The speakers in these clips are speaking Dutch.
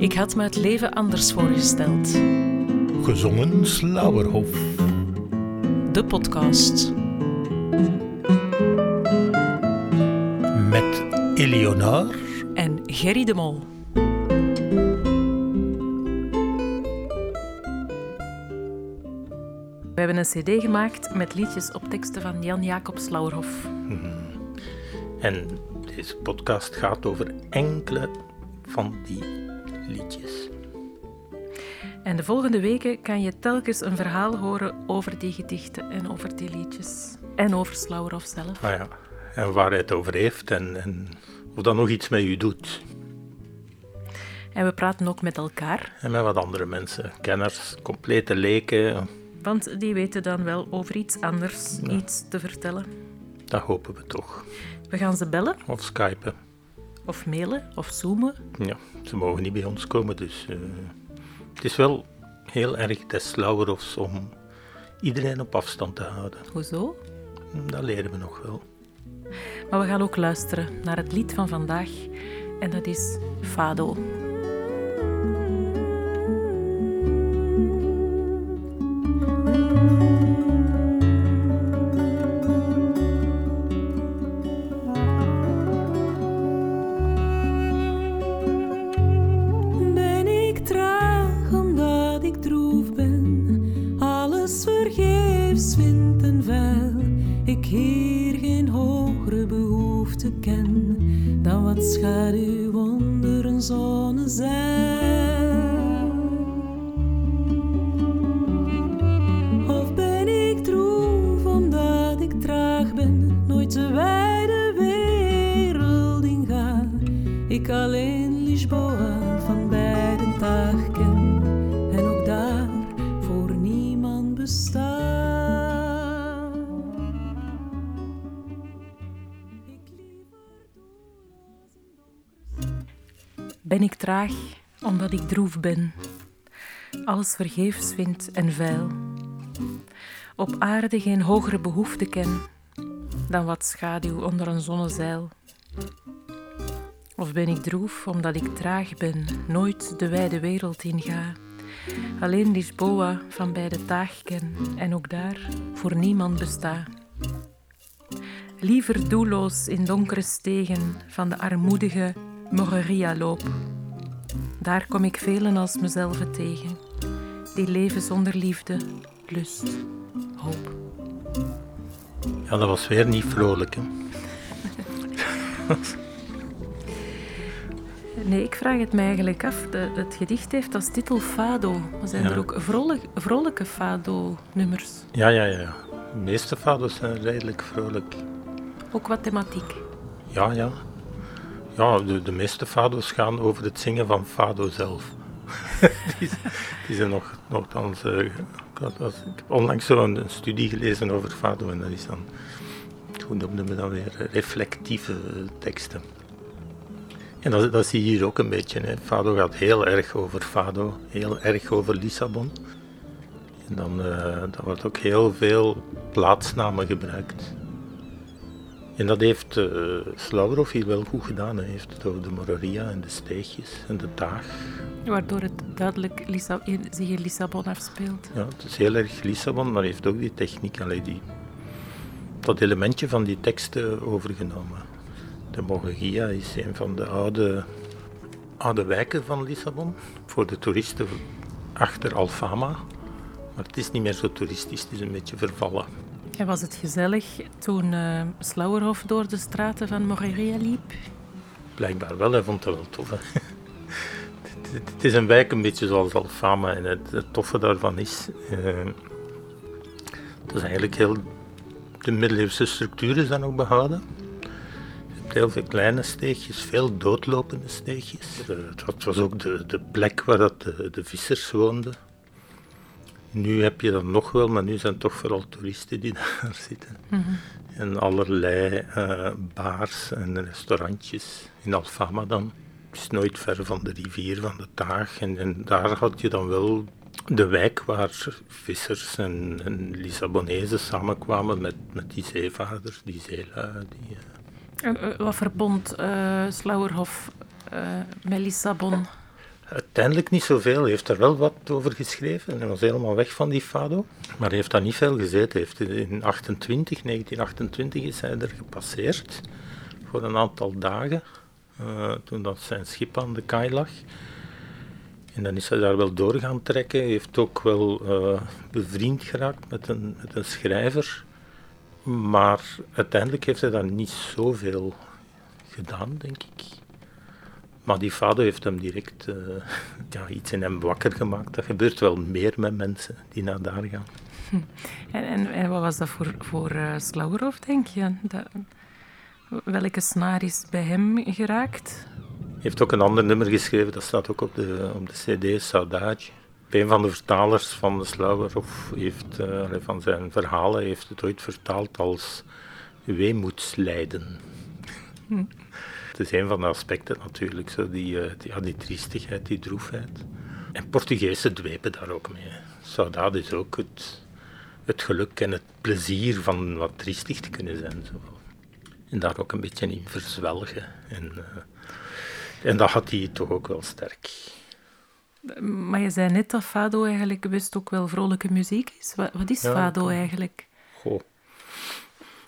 Ik had me het leven anders voorgesteld. Gezongen Slauerhof. De podcast. Met Eleonore En Gerry de Mol. We hebben een cd gemaakt met liedjes op teksten van Jan Jacob Slauerhof. En deze podcast gaat over enkele van die de volgende weken kan je telkens een verhaal horen over die gedichten en over die liedjes. En over Slauerhof zelf. Ah ja, en waar hij het over heeft en, en of dat nog iets met u doet. En we praten ook met elkaar, En met wat andere mensen, kenners, complete leken, want die weten dan wel over iets anders iets te vertellen. dat hopen we toch. We gaan ze bellen, Of skypen. of mailen, of zoomen. Ja, ze mogen niet bij ons komen, dus eh, het is wel heel erg des Slauerhofs om iedereen op afstand te houden. Hoezo? Dat leren we nog wel. Maar we gaan ook luisteren naar het lied van vandaag. En dat is Fado. Dan wat schaduw onder een zonnezeil. Of ben ik droef omdat ik traag ben, nooit de wijde wereld in ga. Ik alleen traag omdat ik droef ben. Alles vergeefs vind en vuil. Op aarde geen hogere behoefte ken dan wat schaduw onder een zonnezeil. Of ben ik droef omdat ik traag ben, nooit de wijde wereld inga. Alleen Lisboa van bij de taag ken en ook daar voor niemand besta. Liever doelloos in donkere stegen van de armoedige Moreria loop. Daar kom ik velen als mezelf tegen, die leven zonder liefde, lust, hoop. Ja, dat was weer niet vrolijk. Hè? Nee, ik vraag het mij eigenlijk af. De, het gedicht heeft als titel Fado. Maar zijn Ja. er ook vrolijk, vrolijke Fado-nummers? Ja, ja, ja. ja. De meeste fado's zijn redelijk vrolijk. Ook wat thematiek. Ja, ja. Ja, de, meeste fado's gaan over het zingen van fado zelf. die, die zijn nog, nogthans... eh, ik, ik heb onlangs zo een, studie gelezen over fado en dat is dan... Hoe noemden we dat weer? Reflectieve eh, teksten. En dat, dat zie je hier ook een beetje. Hè. Fado gaat heel erg over fado, heel erg over Lissabon. En dan, eh dan wordt ook heel veel plaatsnamen gebruikt. En dat heeft uh, Slauerhoff hier wel goed gedaan. Hij heeft het over de Moreria en de steegjes en de taag. Waardoor het duidelijk Lissa- in- zich in Lissabon afspeelt. Ja, het is heel erg Lissabon, maar hij heeft ook die techniek, allee, die, dat elementje van die teksten overgenomen. De Moreria is een van de oude, oude wijken van Lissabon. Voor de toeristen achter Alfama. Maar het is niet meer zo toeristisch, het is een beetje vervallen. Was het gezellig toen Slauerhof door de straten van Moreria liep? Blijkbaar wel, hij vond dat wel tof. Het- is een wijk een beetje zoals Alfama en het, toffe daarvan is... eh, dat is eigenlijk heel... De middeleeuwse structuur is dan ook behouden. Heel veel kleine steegjes, veel doodlopende steegjes. Eh, het was- ook de, de plek waar dat de vissers woonden. Nu heb je dat nog wel, maar nu zijn het toch vooral toeristen die daar zitten. En allerlei eh, bars en restaurantjes in Alfama dan. Het is nooit ver van de rivier, van de Taag. En, en daar had je dan wel de wijk waar vissers en, en Lissabonezen samenkwamen met, met die zeevaarders, die zeelui. Die, eh, En, eh, wat verbond eh Slauerhof eh, met Lissabon? Uiteindelijk niet zoveel. Hij heeft er wel wat over geschreven. Hij was helemaal weg van die fado. Maar hij heeft daar niet veel gezeten. Heeft in 28, 1928 is hij er gepasseerd. Voor een aantal dagen. Uh, toen dat zijn schip aan de kaai lag. En dan is hij daar wel door gaan trekken. Hij heeft ook wel uh, bevriend geraakt met een, met een schrijver. Maar uiteindelijk heeft hij daar niet zoveel gedaan, denk ik. Maar die vader heeft hem direct uh, ja, iets in hem wakker gemaakt. Dat gebeurt wel meer met mensen die naar daar gaan. En, en, en wat was dat voor, voor uh, denk je? Dat, welke snaar is bij hem geraakt? Hij heeft ook een ander nummer geschreven, dat staat ook op de, op de CD, Saudade. Een van de vertalers van de heeft, uh, van zijn verhalen heeft het ooit vertaald als weemoedslijden. Hm. Is een van de aspecten natuurlijk, zo die, uh, die, ja, die triestigheid, die droefheid. En Portugezen dwepen daar ook mee. Saudade is ook het, het geluk en het plezier van wat triestig te kunnen zijn. Zo. En daar ook een beetje in verzwelgen. En, uh, en dat had hij toch ook wel sterk. Maar je zei net dat fado eigenlijk best ook wel vrolijke muziek is. Wat, wat is ja, fado eigenlijk? Goh.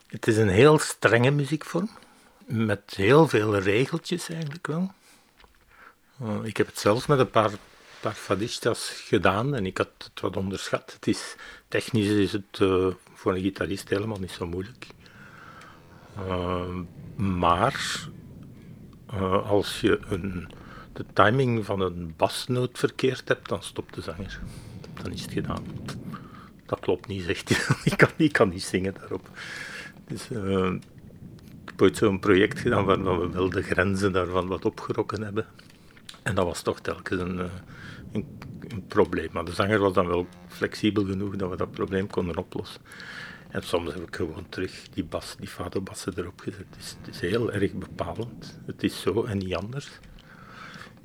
Het is een heel strenge muziekvorm met heel veel regeltjes eigenlijk wel. Uh, ik heb het zelfs met een paar, paar fadistas gedaan en ik had het wat onderschat. Het is, technisch is het uh, voor een gitarist helemaal niet zo moeilijk. Uh, maar als je een, de timing van een basnoot verkeerd hebt, dan stopt de zanger. Dan is het gedaan. Dat klopt niet, zegt hij. ik, kan, ik kan niet zingen daarop. Dus, heb ooit zo'n project gedaan waar we wel de grenzen daarvan wat opgerokken hebben. En dat was toch telkens een, eh, een, een, probleem. Maar de zanger was dan wel flexibel genoeg dat we dat probleem konden oplossen. En soms heb ik gewoon terug die bas, die fado-bassen erop gezet. Het is, is, heel erg bepalend. Het is zo en niet anders.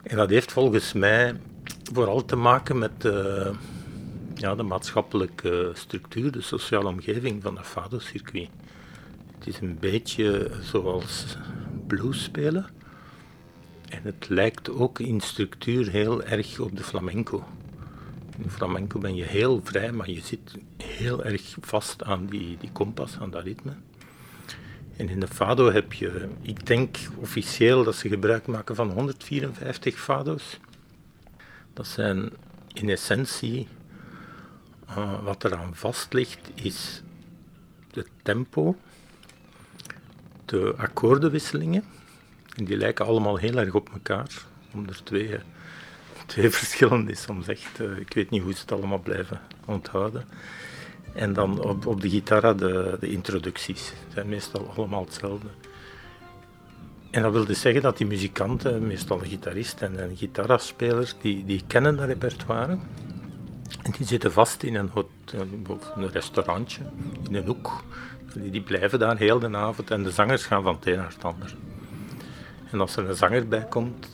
En dat heeft volgens mij vooral te maken met uh, ja, de maatschappelijke structuur, de sociale omgeving van dat fado-circuit. Het is een beetje zoals blues spelen. En het lijkt ook in structuur heel erg op de flamenco. In de flamenco ben je heel vrij, maar je zit heel erg vast aan die, die kompas, aan dat ritme. En in de fado heb je, ik denk officieel dat ze gebruik maken van 154 fado's. Dat zijn in essentie, uh, wat eraan vast ligt, is het tempo, de akkoordenwisselingen. En die lijken allemaal heel erg op elkaar. Om er twee, twee verschillende is soms echt. Uh, ik weet niet hoe ze het allemaal blijven onthouden. En dan op, op de gitaar de, de introducties. zijn meestal allemaal hetzelfde. En dat wil dus zeggen dat die muzikanten, meestal een gitarist en een die, die kennen dat repertoire. En die zitten vast in een, een restaurantje, in een hoek. Die blijven daar heel de avond en de zangers gaan van het een naar het ander. En als er een zanger bij komt,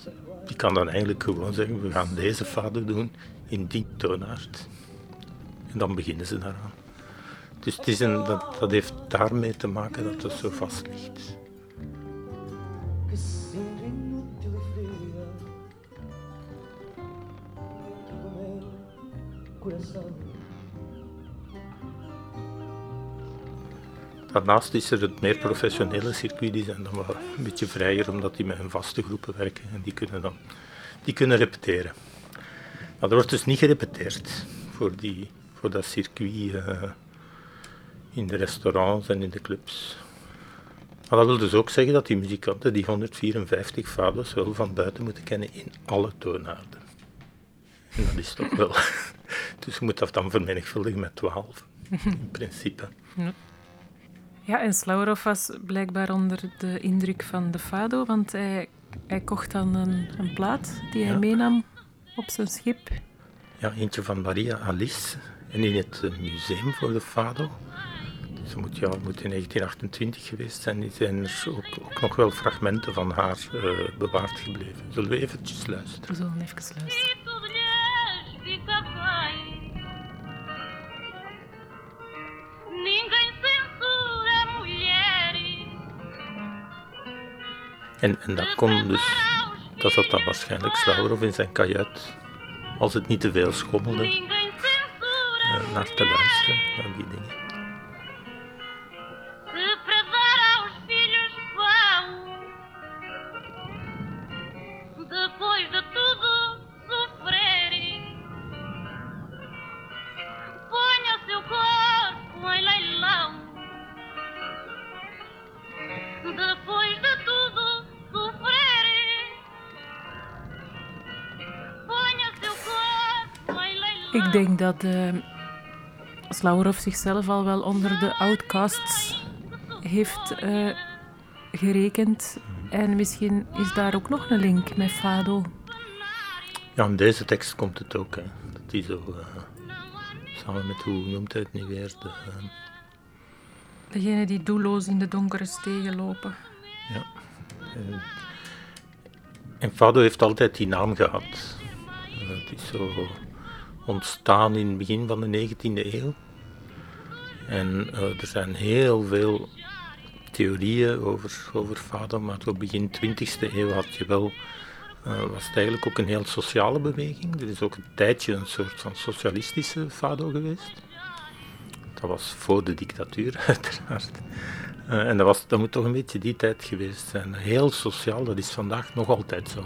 die kan dan eigenlijk gewoon zeggen: we gaan deze fado doen in die toonaard. En dan beginnen ze daaraan. Dus dat, heeft daarmee te maken dat het zo vast ligt. Daarnaast is er het meer professionele circuit, die zijn dan wel een beetje vrijer, omdat die met hun vaste groepen werken en die kunnen dan die kunnen repeteren. Maar er wordt dus niet gerepeteerd voor, die, voor dat circuit uh, in de restaurants en in de clubs. Maar dat wil dus ook zeggen dat die muzikanten die 154 fados wel van buiten moeten kennen in alle toonaarden. En dat is toch wel. dus je moet dat dan vermenigvuldigen met 12, in principe. Ja. Ja, en Slauerhoff was blijkbaar onder de indruk van de Fado, want hij, hij kocht dan een, een plaat die hij meenam op zijn schip. Ja, eentje van Maria Alice en in het eh, museum voor de Fado. Dus moet, ja, moet in 1928 geweest zijn. Zijn er ook, ook nog wel fragmenten van haar uh, bewaard gebleven. Zullen we eventjes luisteren? We zullen even luisteren. En, en dat kon dus dat zat dan waarschijnlijk Slauwerhoff in zijn kajuit, als het niet te veel schommelde, uh, naar te luisteren, naar die dingen. Denk dat uh, Slauwerhoff zichzelf al wel onder de outcasts heeft uh, gerekend. En misschien is daar ook nog een link met Fado. Ja, in deze tekst komt het ook. Hè. Dat hij zo, uh, samen met, hoe noemt hij het nu weer? De, uh, Degene die doelloos in de donkere stegen lopen. Ja. Uh, en Fado heeft altijd die naam gehad. het is zo ontstaan in het begin van de 19e eeuw. En er zijn heel veel theorieën over, over Fado, maar tot begin 20e eeuw had je wel, uh, was het eigenlijk ook een heel sociale beweging. Er is ook een tijdje een soort van socialistische Fado geweest. Dat was voor de dictatuur, uiteraard. Uh, en dat, was, dat moet toch een beetje die tijd geweest zijn. Heel sociaal, dat is vandaag nog altijd zo.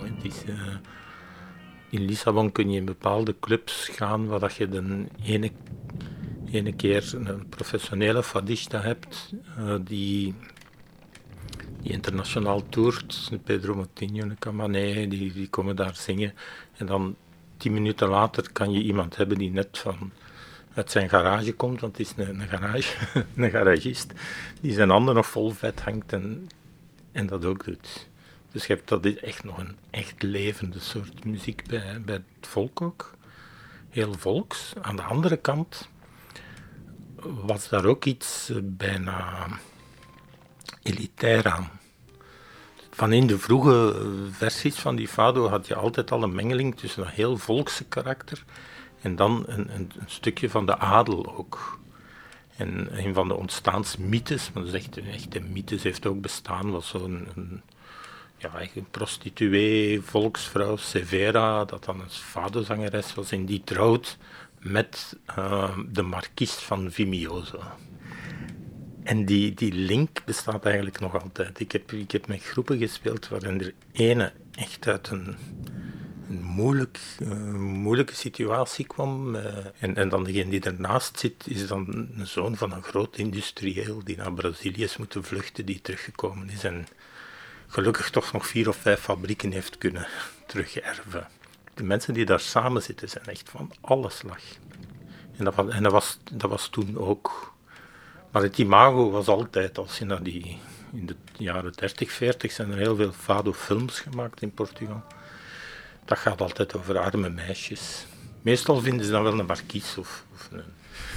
In Lissabon kun je in bepaalde clubs gaan waar dat je de ene, ene keer een professionele fadista hebt uh, die die internationaal toert. Pedro Motinho Camané, die, die komen daar zingen. En dan tien minuten later kan je iemand hebben die net van uit zijn garage komt, want het is een, een, garage, een garagist, die zijn handen nog vol vet hangt en, en dat ook doet. Dus je hebt dat is echt nog een echt levende soort muziek bij, bij het volk ook. Heel volks. Aan de andere kant was daar ook iets bijna elitair aan. Van in de vroege versies van die fado had je altijd al een mengeling tussen een heel volkse karakter en dan een, een, een stukje van de adel ook. En een van de ontstaansmythes, maar dat is echt, echt een mythes, heeft ook bestaan, was zo'n ja, een prostituee, volksvrouw, Severa, dat dan een fadozangeres was en die trouwt met uh, de markies van Vimioso. En die, die link bestaat eigenlijk nog altijd. Ik heb, ik heb met groepen gespeeld waarin er ene echt uit een, een moeilijk, uh, moeilijke situatie kwam. Uh, en, en dan degene die ernaast zit, is dan een zoon van een groot industrieel die naar Brazilië is moeten vluchten, die teruggekomen is en gelukkig toch nog vier of vijf fabrieken heeft kunnen terugerven. De mensen die daar samen zitten zijn echt van alle slag. En dat was, en dat was, dat was toen ook maar het imago was altijd, als je naar die, in de jaren 30, 40 zijn er heel veel fado-films gemaakt in Portugal. Dat gaat altijd over arme meisjes. Meestal vinden ze dan wel een markies of, of een,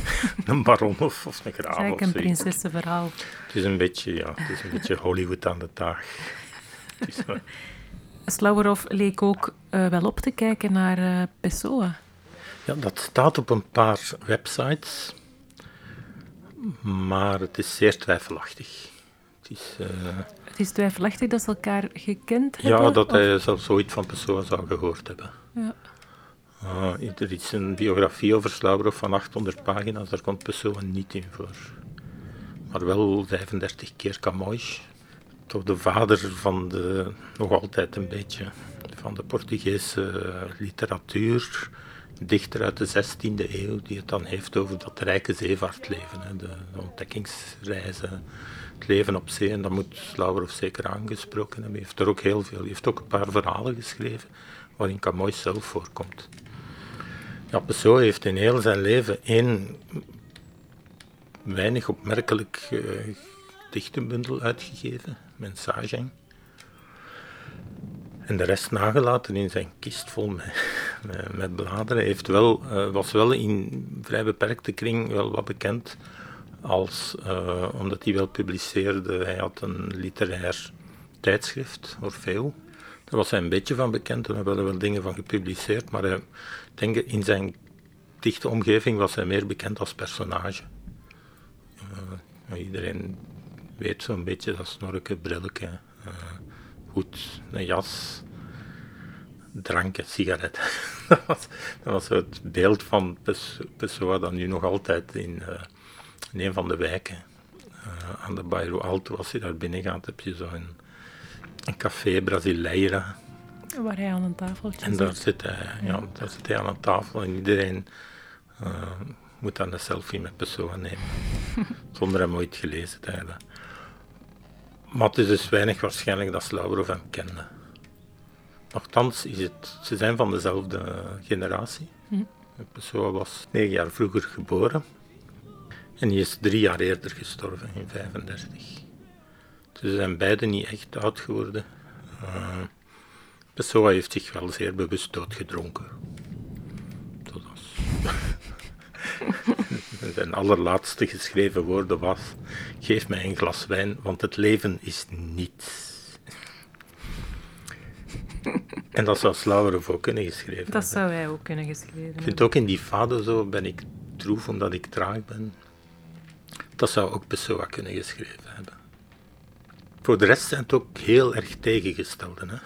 een, baron of, of een graaf. Het is een prinsessenverhaal. Het is een beetje, ja, het is een beetje Hollywood aan de dag. Slauwerhoff leek ook uh, wel op te kijken naar uh, Pessoa. Ja, dat staat op een paar websites maar het is zeer twijfelachtig. Het is, uh... het is twijfelachtig dat ze elkaar gekend hebben? Ja, dat of? hij zelfs zoiets van Pessoa zou gehoord hebben. Ja. Uh, er is een biografie over Slauwerhoff van 800 pagina's, daar komt Pessoa niet in voor. Maar wel 35 keer Camões. Toch de vader van de, nog altijd een beetje, van de Portugese literatuur dichter uit de 16e eeuw, die het dan heeft over dat rijke zeevaartleven, de, de, ontdekkingsreizen, het leven op zee. En dat moet Slauwerhoff zeker aangesproken hebben. Hij heeft er ook heel veel. Hij heeft ook een paar verhalen geschreven waarin Camões zelf voorkomt. Ja, Pessoa heeft in heel zijn leven één weinig opmerkelijk uh, dichtenbundel uitgegeven, Mensagem. En de rest nagelaten in zijn kist vol met, bladeren. Wel, uh, was wel in vrij beperkte kring wel wat bekend, als, uh, omdat hij wel publiceerde. Hij had een literair tijdschrift, Orfeo. Daar was hij een beetje van bekend en daar werden wel dingen van gepubliceerd. Maar ik denk in zijn dichte omgeving was hij meer bekend als personage. Uh, iedereen weet zo'n beetje dat snorken, brilletje goed, een jas. drank en sigaretten. dat, was, het beeld van Pessoa dat nu nog altijd in, uh, in een van de wijken uh, aan de Bairro Alto, als je daar binnen gaat, heb je zo een, een café Brasileira. Waar hij aan een tafeltje En daar zit hij, ja, daar zit hij aan een tafel en iedereen uh, moet dan een selfie met Pessoa nemen. zonder hem ooit gelezen te hebben. Maar het is dus weinig waarschijnlijk dat Slavrov hem kende. Nochtans, is het, ze zijn van dezelfde generatie. Hm. Pessoa was negen jaar vroeger geboren. En die is drie jaar eerder gestorven, in 35. Dus ze zijn beiden niet echt oud geworden. Uh, Pessoa heeft zich wel zeer bewust doodgedronken. Dat was... Zijn allerlaatste geschreven woorden was: Geef mij een glas wijn, want het leven is niets. En dat zou Slawerov ook kunnen geschreven Dat zou hij ook kunnen geschreven hebben. Ik vind ook in die fado zo, ben ik troef omdat ik traag ben. Dat zou ook Pessoa kunnen geschreven hebben. Voor de rest zijn het ook heel erg tegengestelden. Hè?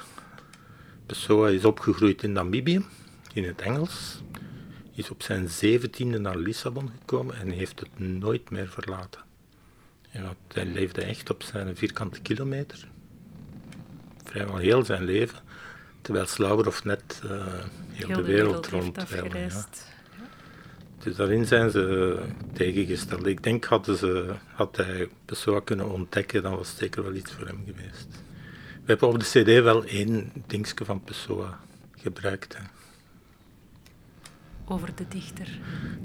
Pessoa is opgegroeid in Namibië, in het Engels. Is op zijn zeventiende naar Lissabon gekomen en heeft het nooit meer verlaten. Ja, hij leefde echt op zijn vierkante kilometer. Vrijwel heel zijn leven. Terwijl Slauwerhoff net uh, heel, heel, de wereld, wereld rond dus daarin zijn ze tegengesteld. Ik denk hadden ze, had hij Pessoa kunnen ontdekken, dan was het zeker wel iets voor hem geweest. We hebben op de cd wel één dingetje van Pessoa gebruikt. Hè. Over de dichter?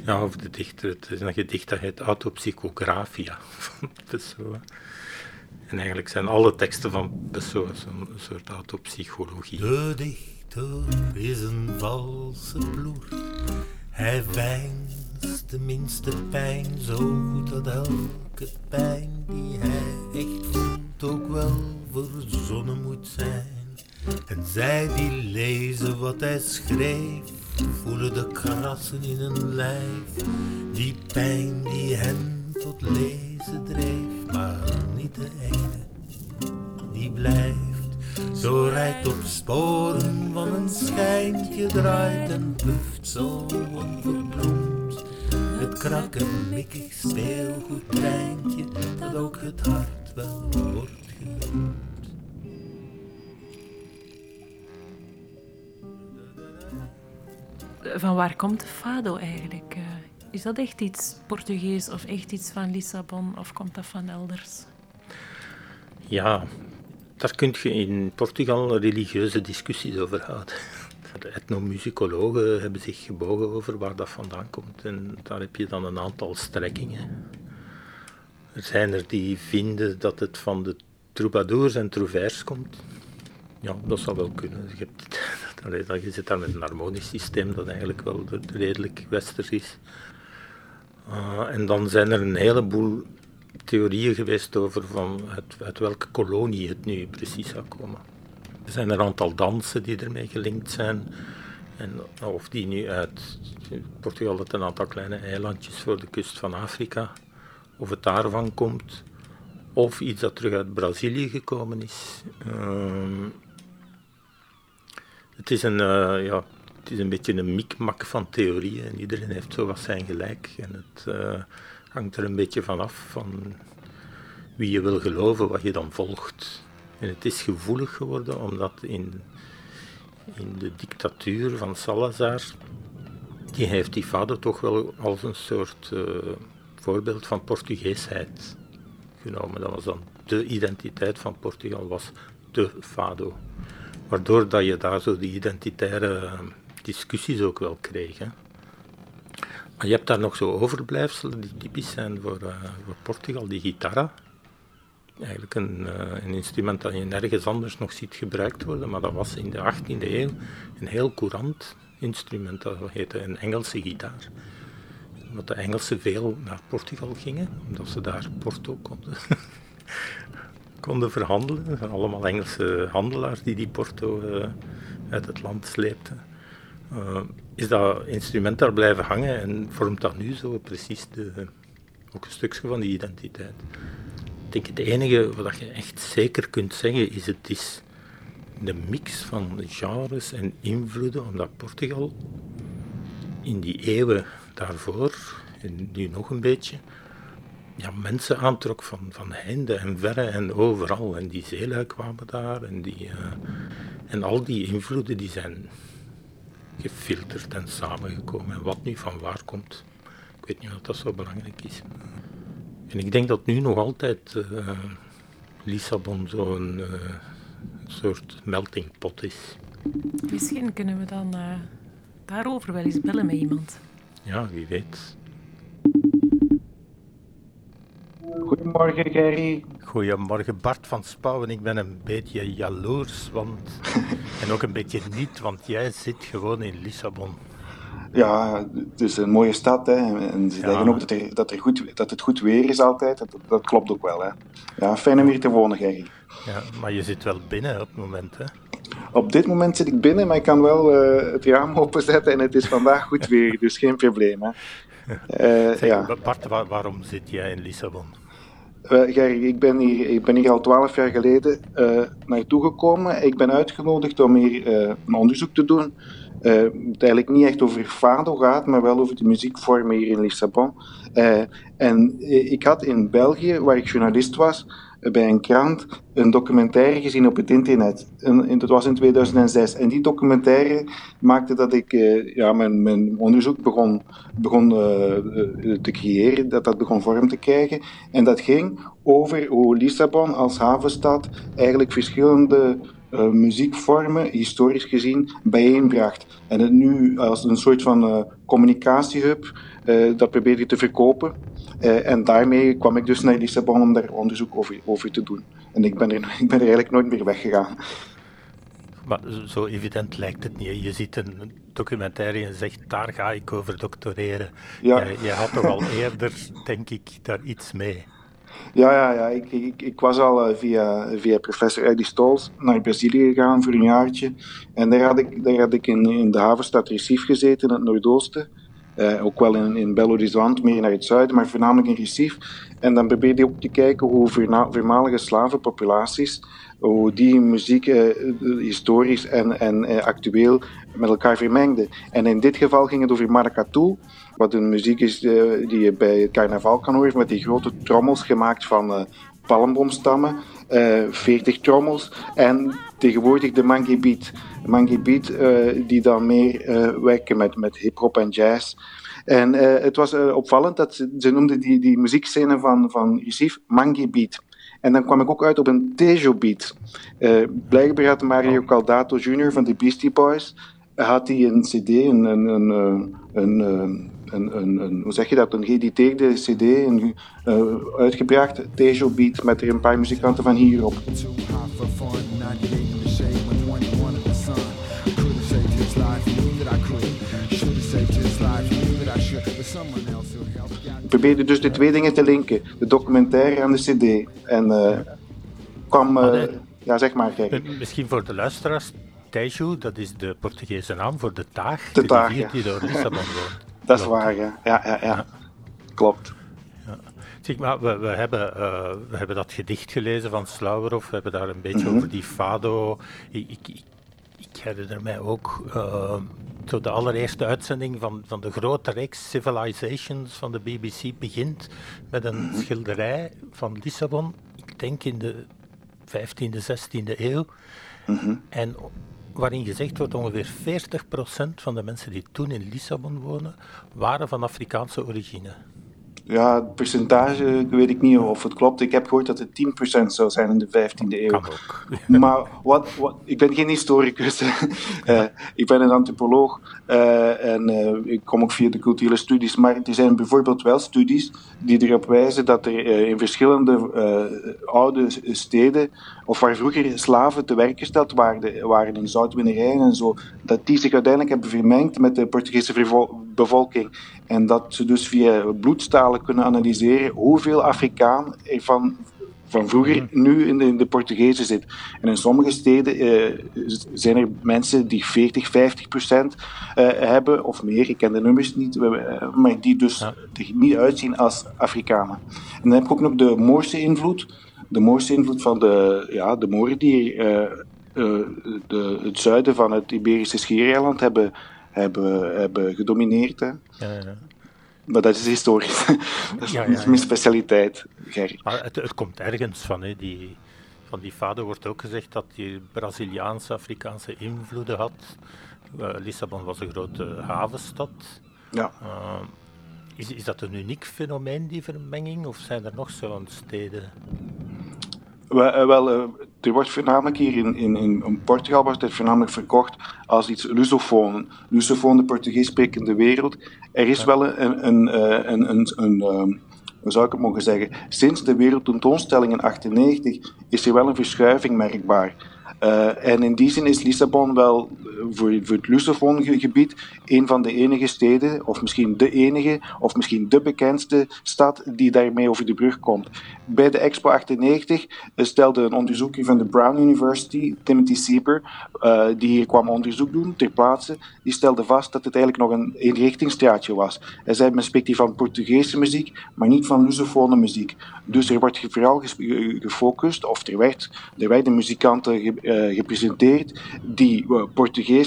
Ja, over de dichter. Het is een gedicht dat heet Autopsychographia van Pessoa. En eigenlijk zijn alle teksten van Pessoa zo'n soort autopsychologie. De dichter is een valse ploer. Hij wijnst de minste pijn zo goed dat elke pijn die hij echt voelt ook wel verzonnen moet zijn. En zij die lezen wat hij schreef, voelen de krassen in hun lijf. Die pijn die hen tot lezen dreef, maar niet de echte, die blijft. Zo rijdt op sporen van een schijntje, draait en puft zo onverbloemd. Het krakkemikkig speelgoedtreintje, dat ook het hart wel wordt genoemd. Van waar komt de fado eigenlijk? Eh, is dat echt iets Portugees of echt iets van Lissabon of komt dat van elders? Ja, daar kun je in Portugal religieuze discussies over houden. De etnomusicologen hebben zich gebogen over waar dat vandaan komt. En daar heb je dan een aantal strekkingen. Zijn er die vinden dat het van de troubadours en trouvères komt. Ja, dat zou wel kunnen. Je, je zit daar met een harmonisch systeem dat eigenlijk wel redelijk westers is. Uh, en dan zijn er een heleboel theorieën geweest over van uit, welke kolonie het nu precies zou komen. Er zijn een aantal dansen die ermee gelinkt zijn. En of die nu uit Portugal, het een aantal kleine eilandjes voor de kust van Afrika, of het daarvan komt, of iets dat terug uit Brazilië gekomen is. Uh, het, is een, uh, ja, het is een beetje een mikmak van theorieën en iedereen heeft zo wat zijn gelijk. En het, uh, hangt er een beetje vanaf van wie je wil geloven, wat je dan volgt. En het is gevoelig geworden omdat in, in de dictatuur van Salazar, die heeft die vader toch wel als een soort uh, voorbeeld van Portugeesheid genomen. Dat was dan de identiteit van Portugal, was de fado. Waardoor dat je daar zo die identitaire discussies ook wel kreeg. Maar je hebt daar nog zo overblijfselen die typisch zijn voor, uh, voor Portugal, die gitara. Eigenlijk een, uh, een, instrument dat je nergens anders nog ziet gebruikt worden, maar dat was in de 18e eeuw een heel courant instrument, dat heette een Engelse gitaar. Omdat de Engelsen veel naar Portugal gingen, omdat ze daar Porto konden, konden verhandelen. Allemaal Engelse handelaars die die Porto uh, uit het land sleepten. Uh, is dat instrument daar blijven hangen en vormt dat nu zo precies de, ook een stukje van die identiteit. Ik denk het enige wat je echt zeker kunt zeggen is het is de mix van genres en invloeden, omdat Portugal in die eeuwen daarvoor, en nu nog een beetje, ja, mensen aantrok van, van heinde en verre en overal. En die zeelui kwamen daar en, die, uh, en al die invloeden die zijn gefilterd en samengekomen. En wat nu van waar komt, ik weet niet of dat zo belangrijk is. En ik denk dat nu nog altijd uh, Lissabon zo'n uh, soort melting pot is. Misschien kunnen we dan daarover wel eens bellen met iemand. Ja, wie weet. Goedemorgen, Gerry. Goedemorgen, Bart van Spouwen. Ik ben een beetje jaloers, want... en ook een beetje niet, want jij zit gewoon in Lissabon. Ja, het is een mooie stad. Hè. En ze ja. zeggen ook dat, er, dat, er goed, dat het goed weer is altijd. Dat, dat klopt ook wel. Hè. Ja, fijn om hier te wonen, Gerry. Ja, maar je zit wel binnen op het moment, hè? Op dit moment zit ik binnen, maar ik kan wel uh, het raam openzetten en het is vandaag goed weer, dus geen probleem. Hè. Uh, zeg, ja. Bart, waar, waarom zit jij in Lissabon? Uh, Gerry, ik ben, hier, ik ben hier al twaalf jaar geleden naartoe gekomen. Ik ben uitgenodigd om hier een onderzoek te doen. Het eigenlijk niet echt over Fado gaat, maar wel over de muziekvormen hier in Lissabon. en ik had in België, waar ik journalist was, bij een krant een documentaire gezien op het internet. En, dat was in 2006. En die documentaire maakte dat ik ja, mijn, mijn, onderzoek begon, begon te creëren, dat dat begon vorm te krijgen. En dat ging over hoe Lissabon als havenstad eigenlijk verschillende uh, muziekvormen, historisch gezien, bijeenbracht. En het nu als een soort van communicatiehub uh, dat probeerde te verkopen. En daarmee kwam ik dus naar Lissabon om daar onderzoek over, over te doen. En ik ben, er, ik ben er eigenlijk nooit meer weggegaan. Maar zo evident lijkt het niet. Je ziet een documentaire en zegt, daar ga ik over doctoreren. Ja. Je, je had toch al eerder, denk ik, daar iets mee. Ja, ja, ja. Ik, ik, ik was al uh, via, via professor Eddie Stolz naar Brazilië gegaan voor een jaartje. En daar had ik, daar had ik in, in de havenstad Recife gezeten, in het Noordoosten. Uh, ook wel in, in Belo Horizonte, meer naar het zuiden, maar voornamelijk in Recife. En dan probeerde je ook te kijken hoe voormalige slavenpopulaties, hoe die muziek uh, historisch en, en actueel met elkaar vermengden. En in dit geval ging het over maracatu, wat een muziek is die je bij het carnaval kan horen, met die grote trommels gemaakt van palmboomstammen. 40 trommels en tegenwoordig de mangi beat. Mangi beat uh, die dan meer uh, werken met, met hip-hop en jazz. En uh, het was opvallend dat ze, ze noemden die, die muziekscène van, van Recife Mangi beat. En dan kwam ik ook uit op een Tejo beat. blijkbaar had Mario Caldato Jr. van de Beastie Boys had hij een cd, een, een, een, een, een, hoe zeg je dat, een geëditeerde cd een, uh, uitgebracht, Tejo Beat, met er een paar muzikanten van hierop. Ik probeerde dus de twee dingen te linken, de documentaire en de cd. En uh, kwam, uh, ja zeg maar, kijk. Misschien voor de luisteraars, Tejo, dat is de Portugese naam voor de taag, de, taag, ja. die door Lissabon woont. Dat is waar, ja. Ja, ja, ja. Klopt. Zeg maar, we, we, hebben, uh, we hebben dat gedicht gelezen van Slauwerhoff, we hebben daar een beetje mm -hmm. over die fado. Ik, ik, ik herinner mij ook uh, zo de allereerste uitzending van, van de grote reeks Civilizations van de BBC begint met een mm -hmm. schilderij van Lissabon, ik denk in de 15e, 16e eeuw. Mm -hmm. En waarin gezegd wordt ongeveer 40% van de mensen die toen in Lissabon wonen, waren van Afrikaanse origine. Ja, het percentage weet ik niet of het klopt. Ik heb gehoord dat het 10% zou zijn in de 15e eeuw. Kan ook. maar wat, wat, ik ben geen historicus. uh, ik ben een antropoloog uh, en uh, ik kom ook via de culturele studies. Maar er zijn bijvoorbeeld wel studies die erop wijzen dat er in verschillende oude steden, of waar vroeger slaven te werk gesteld waren, waren in zoutwinnerijen en zo, dat die zich uiteindelijk hebben vermengd met de Portugese bevolking. En dat ze dus via bloedstalen kunnen analyseren hoeveel Afrikaan er van, van vroeger nu in de, in de Portugezen zit. En in sommige steden uh, zijn er mensen die 40, 50 procent uh, hebben of meer. Ik ken de nummers niet, uh, maar die dus ja. er niet uitzien als Afrikanen. En dan heb ik ook nog de Moorse invloed. De Moorse invloed van de, ja, de Mooren die de, het zuiden van het Iberische schiereiland hebben, hebben, hebben gedomineerd. Hè. Ja, ja. Maar dat is historisch. dat is Ja, ja, mijn specialiteit, Ger. Maar het, het komt ergens van, hè. Die, van die vader wordt ook gezegd dat hij Braziliaanse, Afrikaanse invloeden had. Eh, Lissabon was een grote havenstad. Ja. Eh, is, is dat een uniek fenomeen, die vermenging, of zijn er nog zo'n steden? Wel, eh, wel eh, er wordt voornamelijk hier in, in, in, Portugal wordt het voornamelijk verkocht als iets lusofoon. Lusofoon, de Portugees sprekende wereld. Er is wel een, een, eh, een, een, een, ehm, hoe zou ik het mogen zeggen? Sinds de wereldtentoonstelling in 98 is er wel een verschuiving merkbaar. En in die zin is Lissabon wel voor, het Lusofoongebied een van de enige steden, of misschien de enige, of misschien de bekendste stad die daarmee over de brug komt. Bij de Expo 98 stelde een onderzoeker van de Brown University, Timothy Sieper, eh, die hier kwam onderzoek doen ter plaatse, die stelde vast dat het eigenlijk nog een eenrichtingsstraatje was. Hij zei, men spreekt hier van Portugese muziek, maar niet van lusofone muziek. Dus er wordt vooral ge- gefocust, of er, werd, er muzikanten ge- eh, gepresenteerd die eh,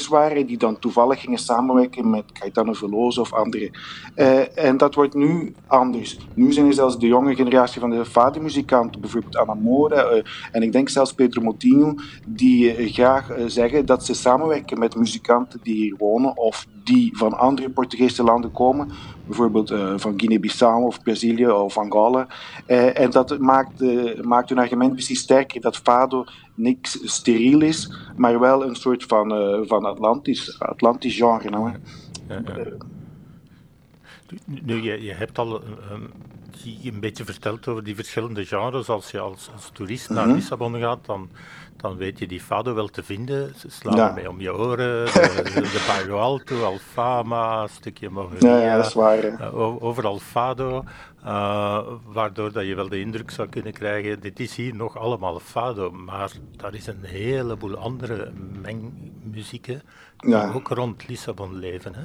Waren, die dan toevallig gingen samenwerken met Caetano Veloso of anderen. Eh, en dat wordt nu anders. Nu zijn er zelfs de jonge generatie van de vadermuzikanten, bijvoorbeeld Ana Moura, eh, en ik denk zelfs Pedro Moutinho, die eh, graag zeggen dat ze samenwerken met muzikanten die hier wonen of die van andere Portugese landen komen, bijvoorbeeld van Guinea-Bissau of Brazilië of Angola. En dat maakt, maakt hun argument precies sterker dat fado niks steriel is, maar wel een soort van, eh, van Atlantisch, Atlantisch genre. Nou. Ja, ja. Nu, nu, je, je hebt al een, die een beetje verteld over die verschillende genres. Als je als, als toerist naar Mhm. Lissabon gaat, dan, dan weet je die fado wel te vinden. Ze slaan Ja. om je oren. De, de, Alto, Alfama, een stukje Mogoria. Ja, ja, dat is waar. Eh, overal fado, eh, waardoor dat je wel de indruk zou kunnen krijgen, dit is hier nog allemaal fado, maar daar is een heleboel andere mengmuzieken Ja. ook rond Lissabon leven. Hè?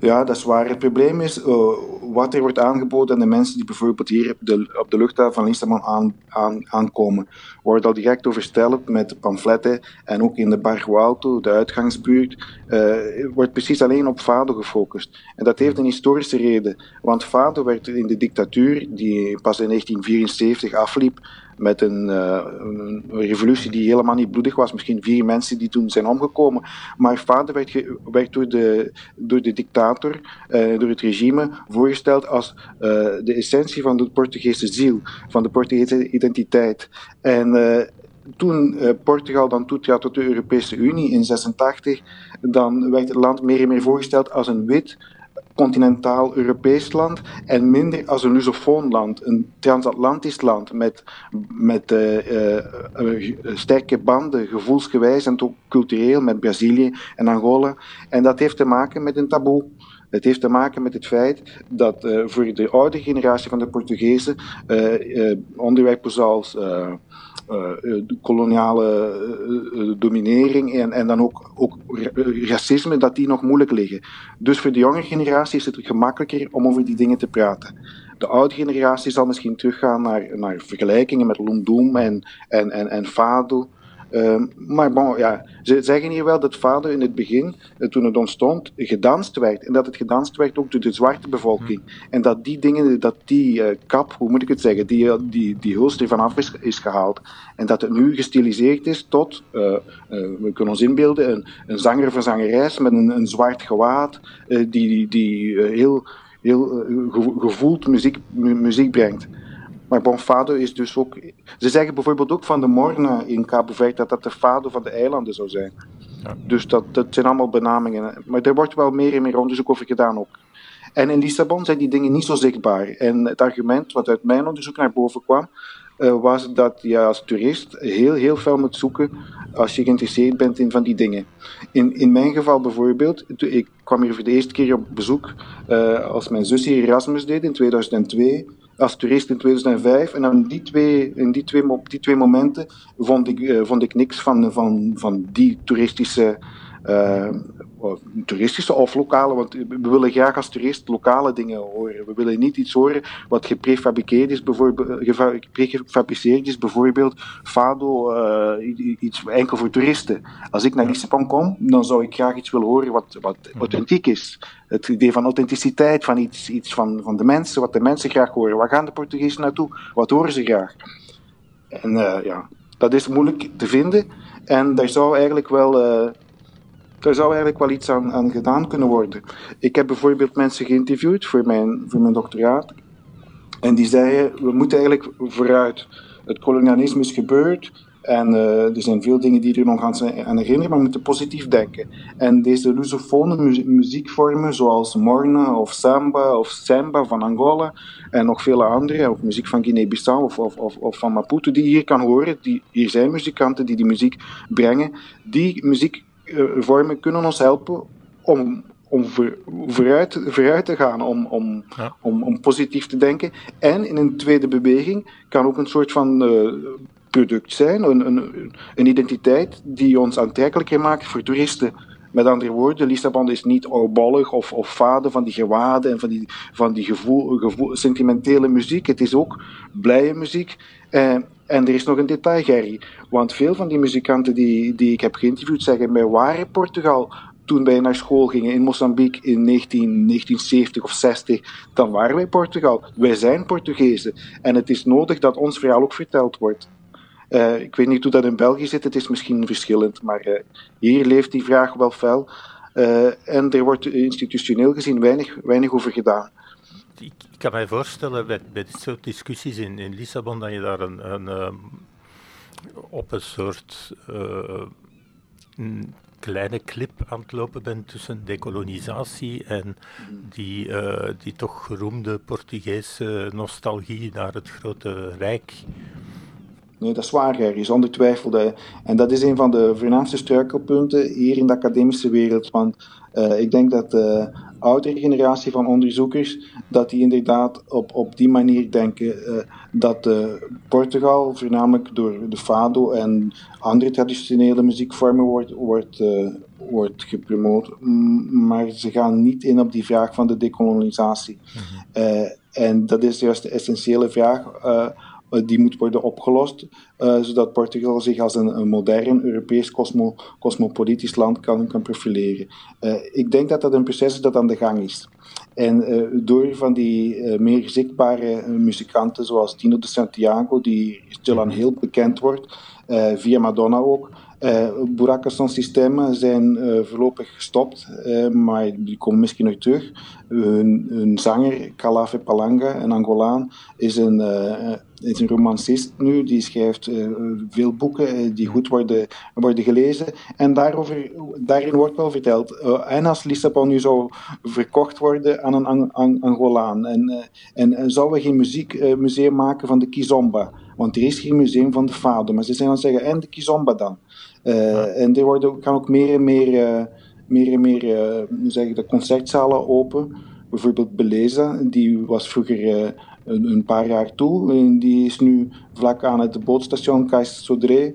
Ja, dat is waar. Het probleem is, eh, wat er wordt aangeboden aan de mensen die bijvoorbeeld hier op de, op de luchthaven van Lissabon aan, aan, aankomen, wordt al direct oversteld met pamfletten en ook in de Barrio Alto, de uitgangsbuurt, eh, wordt precies alleen op Fado gefocust. En dat heeft een historische reden, want Fado werd in de dictatuur, die pas in 1974 afliep, met een, eh, een revolutie die helemaal niet bloedig was. Misschien vier mensen die toen zijn omgekomen. Maar Fado werd, werd door, de, door de dictator, eh, door het regime, voorgesteld als eh, de essentie van de Portugese ziel, van de Portugese identiteit. En toen Portugal dan toetrad tot de Europese Unie in 86, dan werd het land meer en meer voorgesteld als een wit continentaal Europees land en minder als een lusofoon land, een transatlantisch land met, met eh, eh, eh, sterke banden, gevoelsgewijs en ook cultureel met Brazilië en Angola. En dat heeft te maken met een taboe. Het heeft te maken met het feit dat voor de oude generatie van de Portugezen onderwerpen zoals de koloniale eh, eh, dominering en, en dan ook, ook ra- racisme, dat die nog moeilijk liggen. Dus voor de jonge generatie is het gemakkelijker om over die dingen te praten. De oude generatie zal misschien teruggaan naar, naar vergelijkingen met Lundoom en, en, en, en Fado. Ehm, maar bon, ja, ze zeggen hier wel dat Fado in het begin, eh, toen het ontstond, gedanst werd. En dat het gedanst werd ook door de zwarte bevolking. En dat die dingen, dat die eh, kap, hoe moet ik het zeggen, die, eh, die, die hulst er vanaf is, is gehaald. En dat het nu gestiliseerd is tot, we kunnen ons inbeelden, een, een zanger of een zangeres met een, een zwart gewaad, die, die, die heel, heel gevo- gevoeld muziek, mu- muziek brengt. Maar bon, fado is dus ook... Ze zeggen bijvoorbeeld ook van de Morna in Cabo Verde dat dat de fado van de eilanden zou zijn. Ja. Dus dat, dat zijn allemaal benamingen. Maar er wordt wel meer en meer onderzoek over gedaan ook. En in Lissabon zijn die dingen niet zo zichtbaar. En het argument wat uit mijn onderzoek naar boven kwam, eh, was dat je als toerist heel, heel veel moet zoeken als je geïnteresseerd bent in van die dingen. In, in mijn geval bijvoorbeeld, ik kwam hier voor de eerste keer op bezoek eh, als mijn zus hier Erasmus deed in 2002, als toerist in 2005. En dan die twee, in die twee, mo- die twee momenten vond ik, eh, vond ik niks van, van, van die toeristische uh, toeristische of lokale, want we willen graag als toerist lokale dingen horen. We willen niet iets horen wat geprefabriceerd is, bijvoorbeeld, geprefabriceerd is, bijvoorbeeld fado, uh, iets enkel voor toeristen. Als ik naar Lissabon kom, dan zou ik graag iets willen horen wat, wat authentiek is. Het idee van authenticiteit, van iets, iets van, van de mensen, wat de mensen graag horen. Waar gaan de Portugezen naartoe? Wat horen ze graag? En uh, ja, dat is moeilijk te vinden. En daar zou eigenlijk wel, uh, daar zou eigenlijk wel iets aan, aan, gedaan kunnen worden. Ik heb bijvoorbeeld mensen geïnterviewd voor mijn, voor mijn doctoraat. En die zeiden, we moeten eigenlijk vooruit. Het kolonialisme is gebeurd. En uh, er zijn veel dingen die er nog aan, aan herinneren, maar we moeten positief denken. En deze lusofone mu muziekvormen, zoals morna of samba of samba van Angola en nog vele andere, of muziek van Guinea-Bissau of, of, of, van Maputo, die je hier kan horen, die, hier zijn muzikanten die die muziek brengen. Die muziekvormen kunnen ons helpen om om vooruit, vooruit te gaan, om, om, ja. om, om positief te denken. En in een tweede beweging kan ook een soort van uh, product zijn, een, een, een identiteit die ons aantrekkelijker maakt voor toeristen. Met andere woorden, Lissabon is niet oudbollig of, of fade van die gewaden en van die, van die gevoel, gevoel, sentimentele muziek. Het is ook blije muziek. Eh, en er is nog een detail, Gerry. Want veel van die muzikanten die, die ik heb geïnterviewd zeggen: wij waren Portugal toen wij naar school gingen in Mozambique in 19, 1970 of 60. Dan waren wij Portugal. Wij zijn Portugezen. En het is nodig dat ons verhaal ook verteld wordt. Uh, ik weet niet hoe dat in België zit, het is misschien verschillend, maar uh, hier leeft die vraag wel fel. Uh, en er wordt institutioneel gezien weinig, weinig over gedaan. Ik, kan mij voorstellen bij, bij dit soort discussies in, in Lissabon dat je daar een, een um, op een soort een kleine clip aan het lopen bent tussen dekolonisatie en die, die toch geroemde Portugese nostalgie naar het grote rijk. Nee, dat is waar, Gerry, zonder twijfel. En dat is een van de voornaamste struikelpunten hier in de academische wereld. Want ik denk dat oudere generatie van onderzoekers, dat die inderdaad op, op die manier denken uh, dat uh, Portugal voornamelijk door de fado en andere traditionele muziekvormen wordt, wordt, wordt gepromoot. Maar ze gaan niet in op die vraag van de dekolonisatie. Mhm. en dat is juist de essentiële vraag eh, die moet worden opgelost, uh, zodat Portugal zich als een, een modern Europees cosmo, cosmopolitisch land kan, kan profileren. Uh, ik denk dat dat een proces is dat aan de gang is. En door van die meer zichtbare muzikanten zoals Tino de Santiago, die stilaan heel bekend wordt, via Madonna ook, uh, Son Systema zijn uh, voorlopig gestopt, uh, maar die komen misschien nog terug. Hun, zanger, Calave Palanga, een Angolaan, is een, is een romancist nu. Die schrijft veel boeken die goed worden, worden gelezen. En daarover, daarin wordt wel verteld. en als Lissabon nu zou verkocht worden aan een Ang Ang Angolaan. En, en zouden we geen muziekmuseum maken van de Kizomba? Want er is geen museum van de Fado. Maar ze zijn aan het zeggen, en de Kizomba dan? Uh, en er worden, gaan ook meer en meer, uh, meer, en meer uh, zeg de concertzalen open. Bijvoorbeeld Beleza, die was vroeger een, een, paar jaar toe. En die is nu vlak aan het bootstation Sodré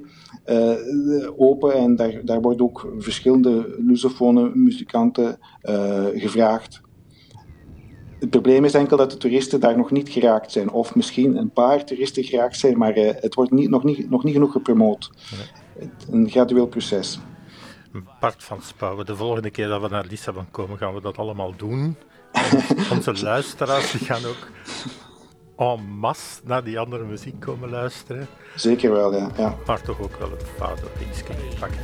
open. En daar, daar worden ook verschillende lusofone muzikanten gevraagd. Het probleem is enkel dat de toeristen daar nog niet geraakt zijn. Of misschien een paar toeristen geraakt zijn, maar het wordt niet, nog, niet, nog niet genoeg gepromoot een gradueel proces. Bart van Spouwen, de volgende keer dat we naar Lissabon komen, gaan we dat allemaal doen. onze luisteraars die gaan ook en masse naar die andere muziek komen luisteren. Zeker wel, ja. ja. Maar toch ook wel het vader pakken.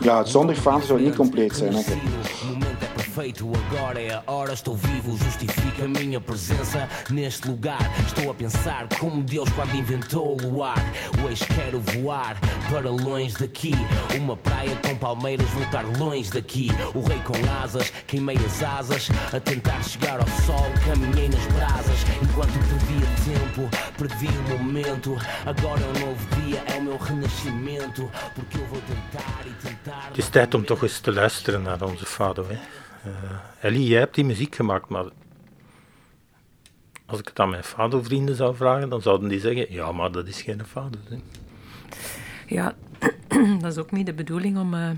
Ja, zonder vader zou het niet compleet zijn. Hè feito. Agora é a hora, estou vivo, justifica a minha presença neste lugar. Estou a pensar como Deus quando inventou o luar. Hoje quero voar para longe daqui. Uma praia com palmeiras, voltar longe daqui. O rei com asas, queimei as asas. A tentar chegar ao sol, caminhei nas brasas. Enquanto perdia tempo, perdi o momento. Agora é um novo dia, é o meu renascimento. Porque eu vou tentar e tentar. Het is tijd om toch eens te luisteren naar onze vader. Hè? Uh, Ellie, jij hebt die muziek gemaakt, maar als ik het aan mijn fado-vrienden zou vragen, dan zouden die zeggen: ja, maar dat is geen fado. Ja, dat is ook niet de bedoeling om, uh,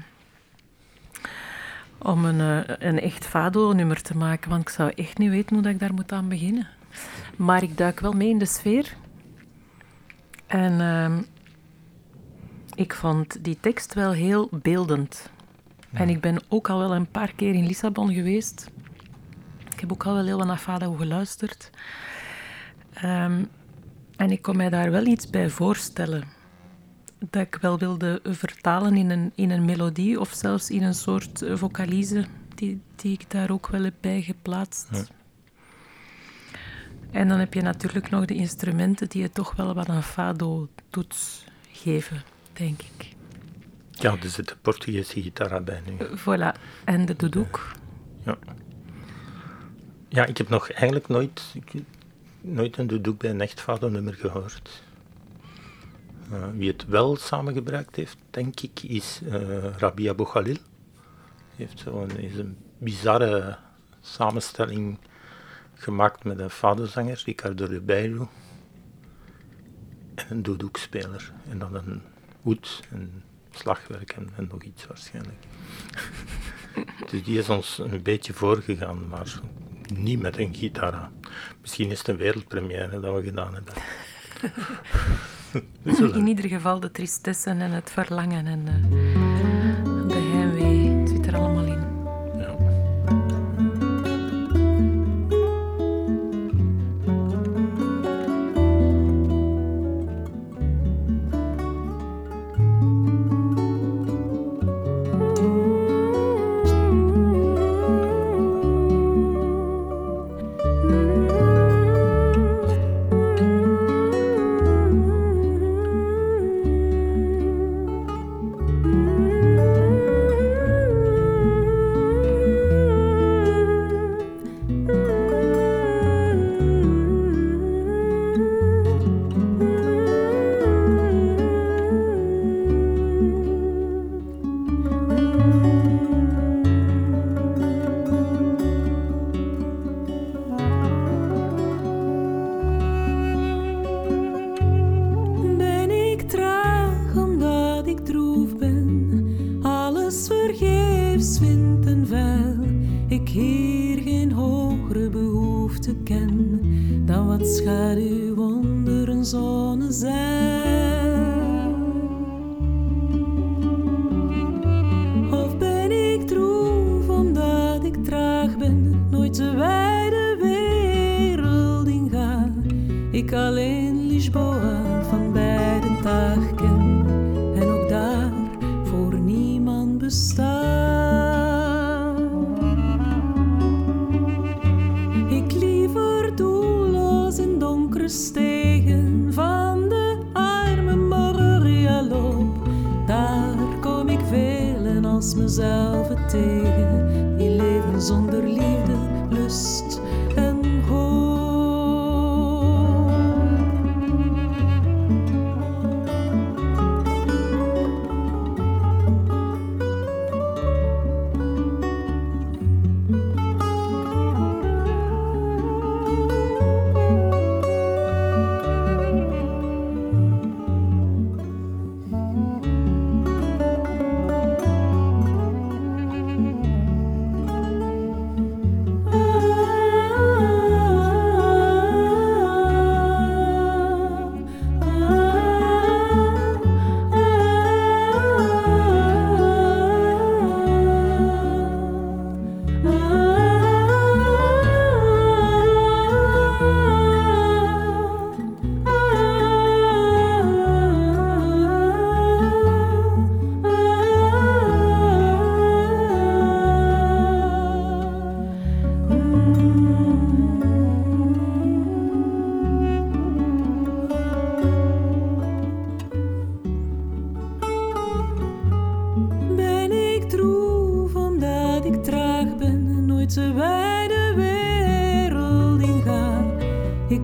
om een, eh, een echt fado-nummer te maken, want ik zou echt niet weten hoe dat ik daar moet aan beginnen. Maar ik duik wel mee in de sfeer. En ehm, ik vond die tekst wel heel beeldend. En ik ben ook al wel een paar keer in Lissabon geweest. Ik heb ook al wel heel wat naar Fado geluisterd. Ehm, en ik kon mij daar wel iets bij voorstellen. Dat ik wel wilde vertalen in een, in een melodie of zelfs in een soort eh, vocalize die, die ik daar ook wel heb bij geplaatst. Ja. En dan heb je natuurlijk nog de instrumenten die je toch wel wat een fado-toets geven, denk ik. Ja, er zit de Portugese gitaar bij nu. Voilà. En de doedoek. Ja. Ja, ik heb nog eigenlijk nooit, nooit een doek bij een echt vader-nummer gehoord. Eh, wie het wel samengebruikt heeft, denk ik, is eh Rabia Bouchalil. Heeft zo'n is een bizarre samenstelling gemaakt met een vaderzanger, Ricardo Ribeiro, en een doedoekspeler. En dan een oud, en slagwerk en, en nog iets waarschijnlijk. Dus die is ons een beetje voorgegaan, maar niet met een gitaar. Misschien is het een wereldpremière dat we gedaan hebben. In ieder geval de tristesse en het verlangen en eh, mezelf tegen, die leven zonder liefde,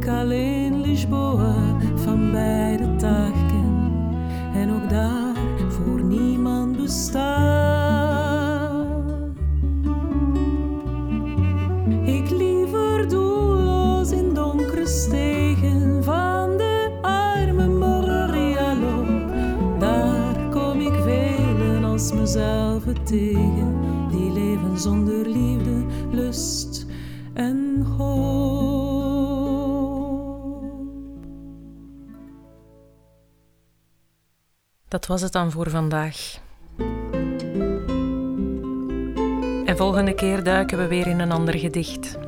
Ik alleen Lisboa van bij de dag ken en ook daar voor niemand besta. Dat was het dan voor vandaag. En volgende keer duiken we weer in een ander gedicht.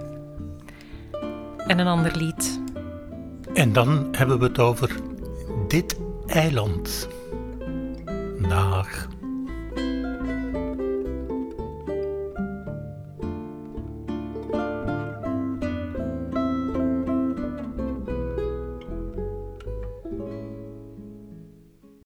En een ander lied. En dan hebben we het over dit eiland.